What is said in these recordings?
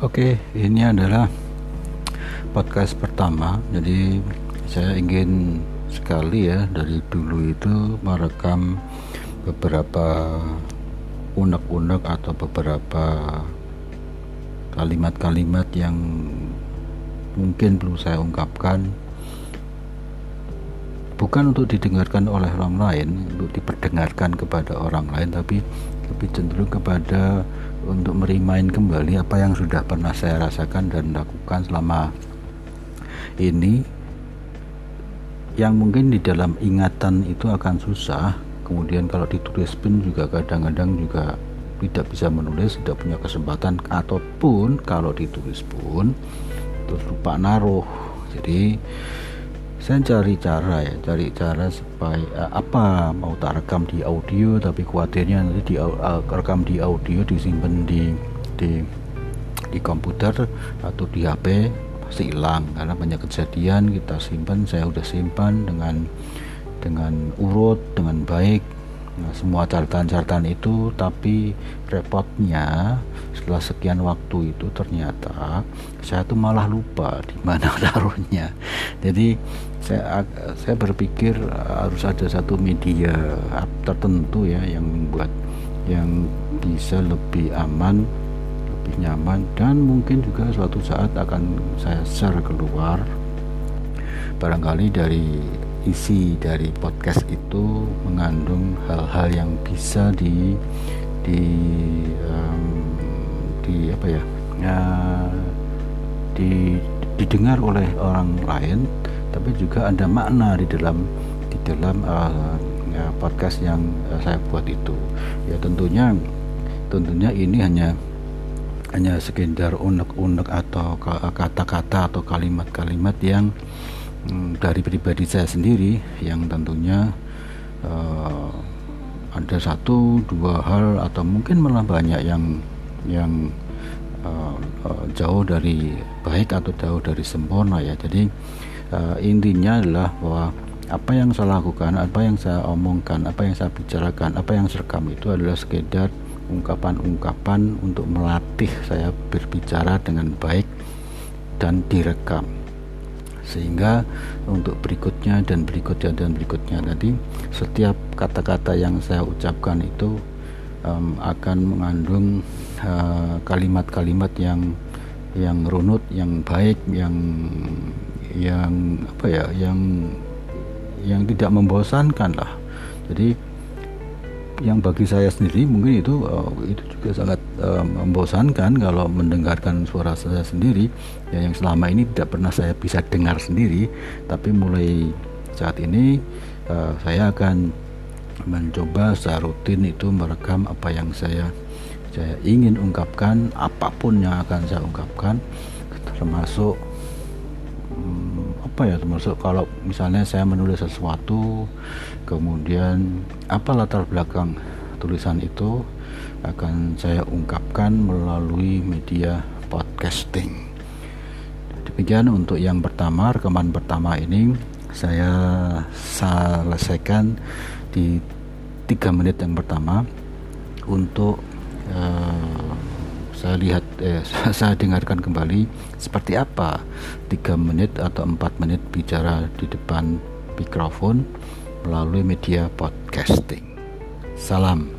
Oke, ini adalah podcast pertama. Jadi saya ingin sekali ya dari dulu itu merekam beberapa unek-unek atau beberapa kalimat-kalimat yang mungkin perlu saya ungkapkan bukan untuk didengarkan oleh orang lain, untuk diperdengarkan kepada orang lain, tapi lebih cenderung kepada untuk merimain kembali apa yang sudah pernah saya rasakan dan lakukan selama ini. Yang mungkin di dalam ingatan itu akan susah. Kemudian kalau ditulis pun juga kadang-kadang juga tidak bisa menulis tidak punya kesempatan. Ataupun kalau ditulis pun terus lupa naruh. Jadi saya cari cara ya cari cara supaya uh, apa mau tak rekam di audio tapi khawatirnya nanti di uh, rekam di audio disimpan di di di komputer atau di HP pasti hilang karena banyak kejadian. Kita simpan saya udah simpan dengan dengan urut dengan baik nah, semua catatan-catatan itu tapi repotnya setelah sekian waktu itu ternyata saya tuh malah lupa di mana taruhnya jadi saya saya berpikir harus ada satu media tertentu ya yang membuat yang bisa lebih aman lebih nyaman dan mungkin juga suatu saat akan saya share keluar. Barangkali dari isi dari podcast itu mengandung hal-hal yang bisa di di um, di apa ya, ya di didengar oleh orang lain tapi juga ada makna di dalam di dalam uh, ya, podcast yang uh, saya buat itu. Ya tentunya tentunya ini hanya hanya sekedar unek-unek atau kata-kata atau kalimat-kalimat yang dari pribadi saya sendiri yang tentunya uh, ada satu dua hal atau mungkin malah banyak yang yang uh, uh, jauh dari baik atau jauh dari sempurna ya. Jadi uh, intinya adalah bahwa apa yang saya lakukan apa yang saya omongkan apa yang saya bicarakan apa yang saya rekam itu adalah sekedar ungkapan-ungkapan untuk melatih saya berbicara dengan baik dan direkam sehingga untuk berikutnya dan berikutnya dan berikutnya tadi setiap kata-kata yang saya ucapkan itu um, akan mengandung uh, kalimat-kalimat uh, yang yang runut, yang baik, yang yang apa ya, yang yang tidak membosankan lah. Jadi yang bagi saya sendiri mungkin itu uh, itu juga sangat uh, membosankan kalau mendengarkan suara saya sendiri. Ya yang selama ini tidak pernah saya bisa dengar sendiri tapi mulai saat ini uh, saya akan mencoba secara rutin itu merekam apa yang saya saya ingin ungkapkan apa pun yang akan saya ungkapkan termasuk apa ya termasuk kalau misalnya saya menulis sesuatu kemudian apa latar belakang tulisan itu akan saya ungkapkan melalui media podcasting. Demikian untuk yang pertama rekaman pertama ini saya selesaikan di tiga menit yang pertama untuk uh, saya lihat eh, saya dengarkan kembali seperti apa tiga menit atau empat menit bicara di depan mikrofon melalui media podcasting. Salam.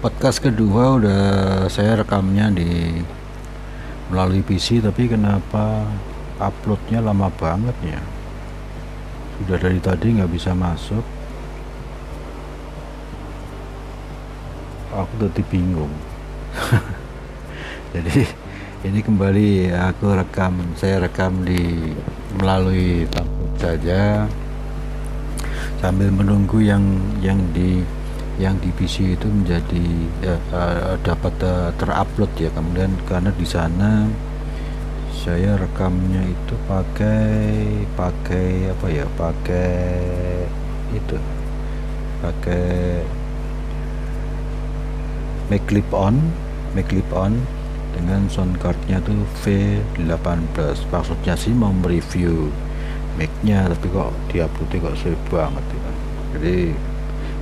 Podcast kedua udah saya rekamnya di melalui PC tapi kenapa uploadnya lama banget ya? Sudah dari tadi nggak bisa masuk. Aku tadi bingung. Jadi ini kembali aku rekam saya rekam di melalui tablet saja sambil menunggu yang yang di yang di PC itu menjadi ya, uh, dapat uh, terupload ya kemudian karena di sana saya rekamnya itu pakai pakai apa ya pakai itu pakai make clip on make clip on dengan sound cardnya tuh V18 maksudnya sih mau mereview mic-nya tapi kok diupload kok sulit banget ya. jadi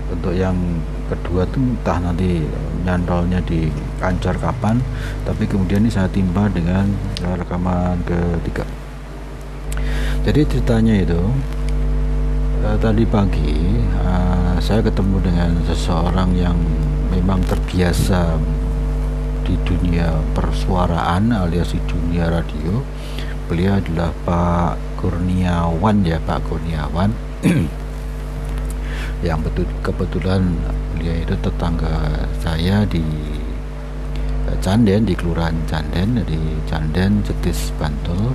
untuk yang kedua tuh entah nanti nyantolnya di kancar kapan tapi kemudian ini saya timpa dengan rekaman ketiga. Jadi ceritanya itu uh, tadi pagi uh, saya ketemu dengan seseorang yang memang terbiasa di dunia persuaraan alias di dunia radio. Beliau adalah Pak Kurniawan ya Pak Kurniawan yang betul kebetulan beliau itu tetangga saya di eh, Canden di Kelurahan Canden di Canden Cetis Bantul.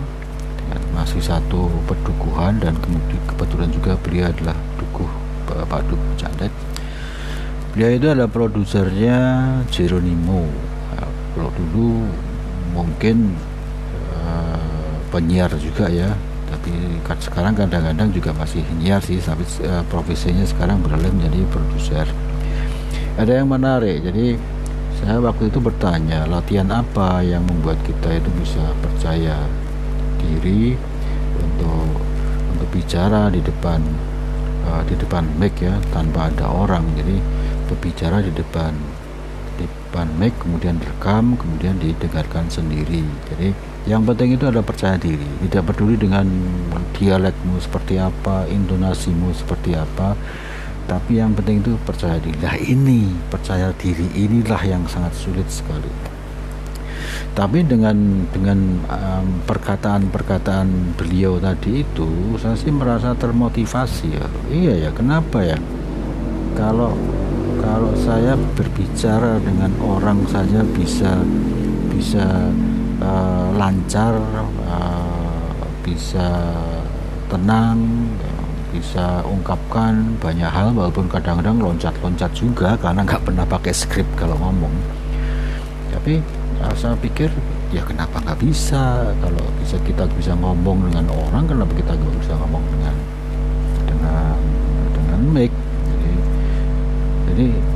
Dengan masih satu pedukuhan dan kemudian kebetulan juga beliau adalah dukuh Pak Dukuh Canden. Beliau itu adalah produsernya Jeronimo kalau dulu mungkin uh, penyiar juga ya tapi sekarang kadang-kadang juga masih penyiar sih tapi uh, profesinya sekarang beralih menjadi produser. Ada yang menarik jadi saya waktu itu bertanya latihan apa yang membuat kita itu bisa percaya diri untuk untuk bicara di depan uh, di depan mic ya tanpa ada orang. Jadi berbicara di depan depan mic kemudian direkam kemudian didengarkan sendiri. Jadi yang penting itu adalah percaya diri. Tidak peduli dengan dialekmu seperti apa intonasimu seperti apa. Tapi yang penting itu percaya diri. Nah ini percaya diri inilah yang sangat sulit sekali. Tapi dengan dengan um, perkataan-perkataan beliau tadi itu saya sih merasa termotivasi ya. Iya ya kenapa ya? Kalau kalau saya berbicara dengan orang saja bisa bisa uh, lancar uh, bisa tenang bisa ungkapkan banyak hal walaupun kadang-kadang loncat-loncat juga karena nggak pernah pakai skrip kalau ngomong. Tapi uh, saya pikir ya kenapa nggak bisa? Kalau bisa kita bisa ngomong dengan orang kenapa kita nggak bisa ngomong dengan dengan dengan mic? Jadi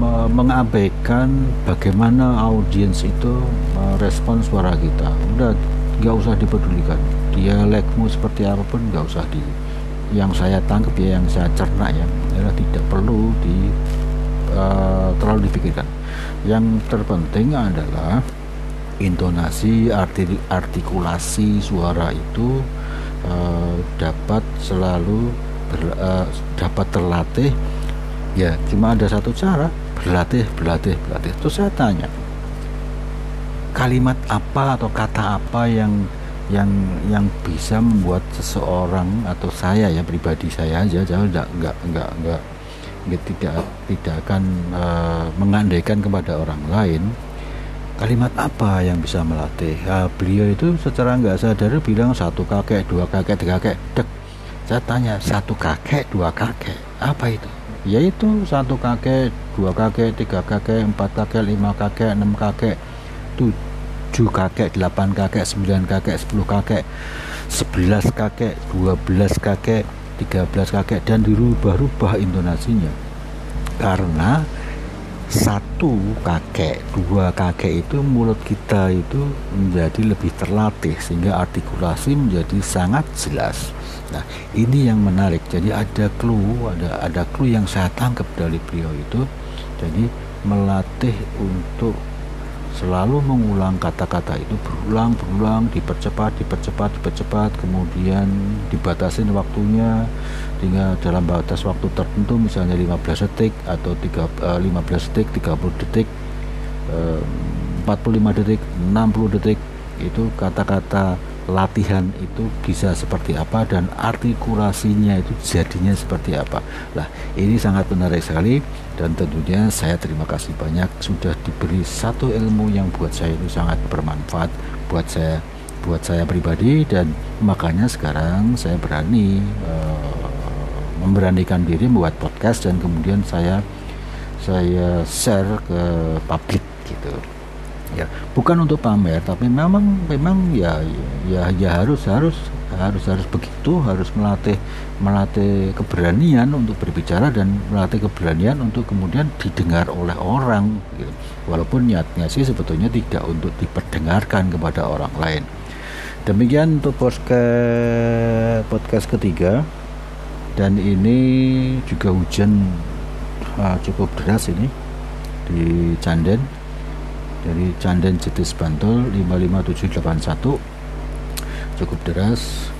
eh, mengabaikan bagaimana audiens itu merespon suara kita. Udah nggak usah dipedulikan. Dialekmu seperti apa pun nggak usah di yang saya tangkap ya yang saya cerna ya adalah tidak perlu di uh, terlalu dipikirkan. Yang terpenting adalah intonasi arti artikulasi suara itu uh, dapat selalu ber, uh, dapat terlatih. Ya cuma ada satu cara berlatih berlatih berlatih. Terus saya tanya kalimat apa atau kata apa yang yang yang bisa membuat seseorang atau saya ya pribadi saya aja jangan enggak enggak enggak, enggak tidak tidak akan uh, mengandaikan kepada orang lain kalimat apa yang bisa melatih? Uh, beliau itu secara nggak sadar bilang satu kakek dua kakek tiga kakek dek. Saya tanya satu kakek dua kakek apa itu yaitu satu kakek dua kakek tiga kakek empat kakek lima kakek enam kakek tujuh kakek delapan kakek sembilan kakek sepuluh kakek sebelas kakek dua belas kakek tiga belas kakek dan dirubah-rubah intonasinya. Karena satu kakek, dua kakek itu mulut kita itu menjadi lebih terlatih sehingga artikulasi menjadi sangat jelas. Nah, ini yang menarik. Jadi ada clue, ada ada clue yang saya tangkap dari beliau itu. Jadi melatih untuk selalu mengulang kata-kata itu berulang berulang dipercepat dipercepat dipercepat kemudian dibatasin waktunya. Hingga dalam batas waktu tertentu misalnya 15 detik atau 3, 15 eh, detik 30 detik 45 eh, detik 60 detik itu kata-kata latihan itu bisa seperti apa dan artikulasinya itu jadinya seperti apa. Nah, ini sangat menarik sekali dan tentunya saya terima kasih banyak sudah diberi satu ilmu yang buat saya itu sangat bermanfaat buat saya buat saya pribadi dan makanya sekarang saya berani uh, memberanikan diri membuat podcast dan kemudian saya saya share ke publik gitu ya. Bukan untuk pamer tapi memang memang ya ya ya harus harus harus harus begitu harus melatih melatih keberanian untuk berbicara dan melatih keberanian untuk kemudian didengar oleh orang gitu. walaupun niatnya sih sebetulnya tidak untuk diperdengarkan kepada orang lain. Demikian untuk podcast podcast ketiga. Dan ini juga hujan uh, cukup deras ini di Canden dari Canden Jetis Bantul 55781 cukup deras.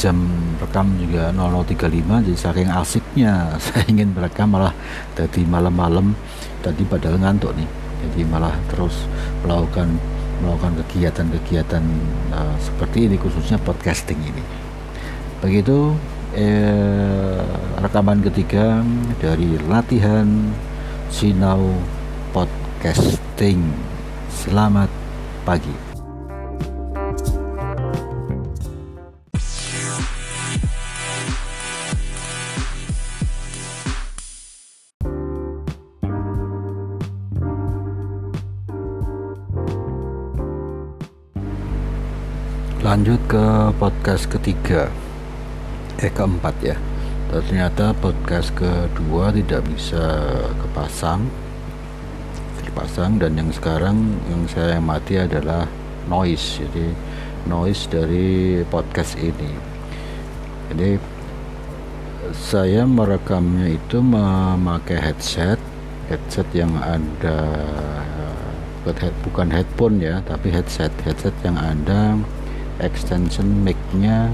Jam rekam juga 0035 jadi saking asiknya. Saya ingin merekam malah tadi malam-malam. Tadi padahal ngantuk nih jadi malah terus melakukan melakukan kegiatan-kegiatan uh, seperti ini khususnya podcasting ini. Begitu eh, rekaman ketiga dari latihan sinau podcasting selamat pagi. Lanjut ke podcast ketiga. Eh keempat ya. Ternyata podcast kedua tidak bisa kepasang dipasang dan yang sekarang yang saya mati adalah noise. Jadi noise dari podcast ini. Jadi saya merekamnya itu memakai headset headset yang ada bukan headphone ya tapi headset headset yang ada extension mic-nya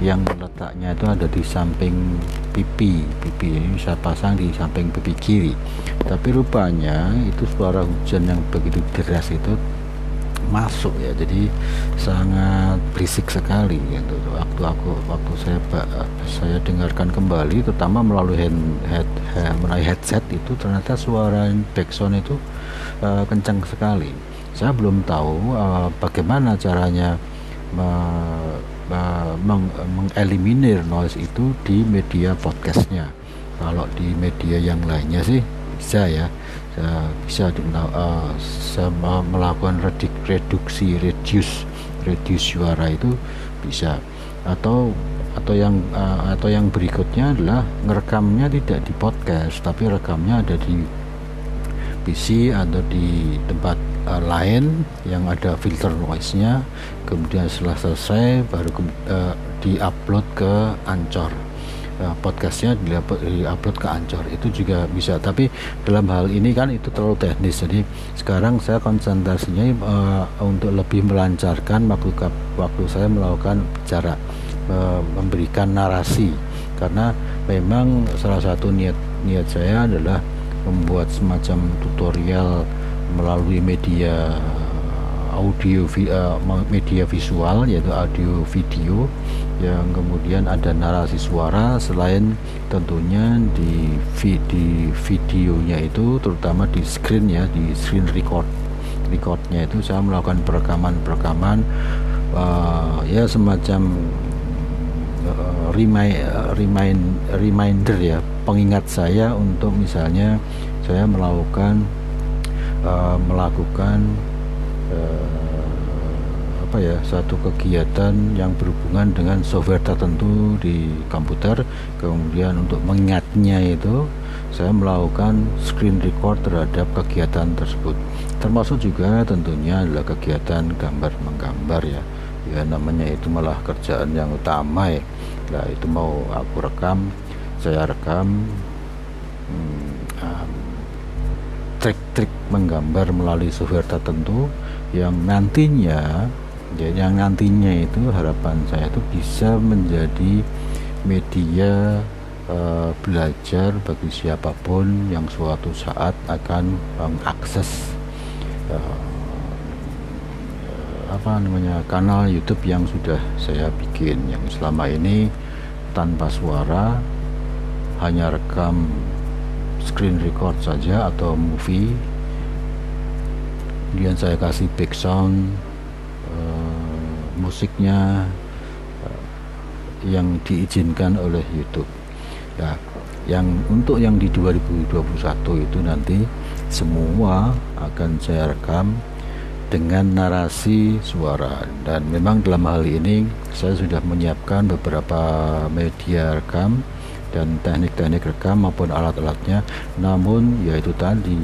yang letaknya itu ada di samping pipi. Pipi ini bisa pasang di samping pipi kiri. Tapi rupanya itu suara hujan yang begitu deras itu masuk ya. Jadi sangat berisik sekali gitu. Waktu aku waktu saya saya dengarkan kembali terutama melalui head, head, head melalui headset itu ternyata suara backsound itu uh, kencang sekali. Saya belum tahu uh, bagaimana caranya mengeliminir noise itu di media podcastnya. Kalau di media yang lainnya sih bisa ya. Bisa di, uh, melakukan reduksi reduce reduce suara itu bisa. Atau atau yang uh, atau yang berikutnya adalah ngerekamnya tidak di podcast tapi rekamnya ada di PC atau di tempat uh, lain yang ada filter noise-nya kemudian setelah selesai baru ke, uh, diupload ke Ancor uh, podcastnya diupload ke Ancor itu juga bisa. Tapi dalam hal ini kan itu terlalu teknis. Jadi sekarang saya konsentrasinya uh, untuk lebih melancarkan waktu waktu saya melakukan bicara uh, memberikan narasi. Karena memang salah satu niat niat saya adalah membuat semacam tutorial melalui media audio uh, media visual yaitu audio video yang kemudian ada narasi suara selain tentunya di, di videonya itu terutama di screen ya di screen record. Recordnya itu saya melakukan perekaman-perekaman uh, ya semacam uh, remind, remind reminder ya pengingat saya untuk misalnya saya melakukan uh, melakukan uh, apa ya satu kegiatan yang berhubungan dengan software tertentu di komputer kemudian untuk mengingatnya itu saya melakukan screen record terhadap kegiatan tersebut. Termasuk juga tentunya adalah kegiatan gambar menggambar ya. Ya namanya itu malah kerjaan yang utama ya. Nah itu mau aku rekam saya rekam hmm, trik-trik menggambar melalui software tertentu yang nantinya ya, yang nantinya itu harapan saya itu bisa menjadi media uh, belajar bagi siapa pun yang suatu saat akan mengakses uh, apa namanya kanal YouTube yang sudah saya bikin. Yang selama ini tanpa suara hanya rekam screen record saja atau movie. Kemudian saya kasih background uh, musiknya uh, yang diizinkan oleh YouTube. Ya yang untuk yang di 2021 itu nanti semua akan saya rekam dengan narasi suara. Dan memang dalam hal ini saya sudah menyiapkan beberapa media rekam dan teknik-teknik rekam maupun alat-alatnya. Namun yaitu tadi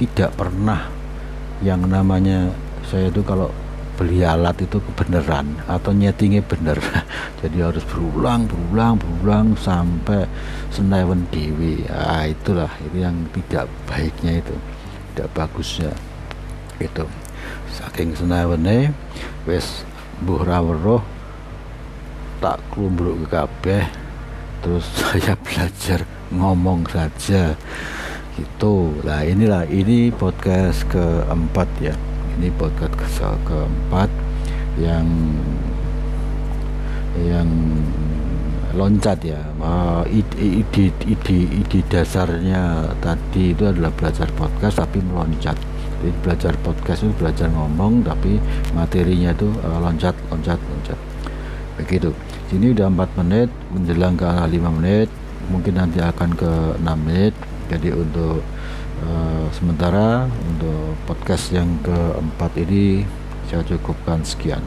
tidak pernah yang namanya saya itu kalau beli alat itu kebenaran atau nyetingnya bener jadi harus berulang berulang berulang sampai senawan dewi ah itulah itu yang tidak baiknya itu tidak bagusnya itu. Saking senawane wis mbuh rawuh tak klumbruk ke kabeh terus saya belajar ngomong saja. Gitu. Lah inilah ini podcast keempat ya. Ini podcast ke keempat yang yang loncat ya. Uh, ide, ide ide dasarnya tadi itu adalah belajar podcast tapi meloncat. Jadi belajar podcast itu belajar ngomong tapi materinya itu uh, loncat loncat loncat. Begitu sini udah 4 menit menjelang ke arah 5 menit mungkin nanti akan ke 6 menit. Jadi untuk uh, sementara untuk podcast yang keempat ini saya cukupkan sekian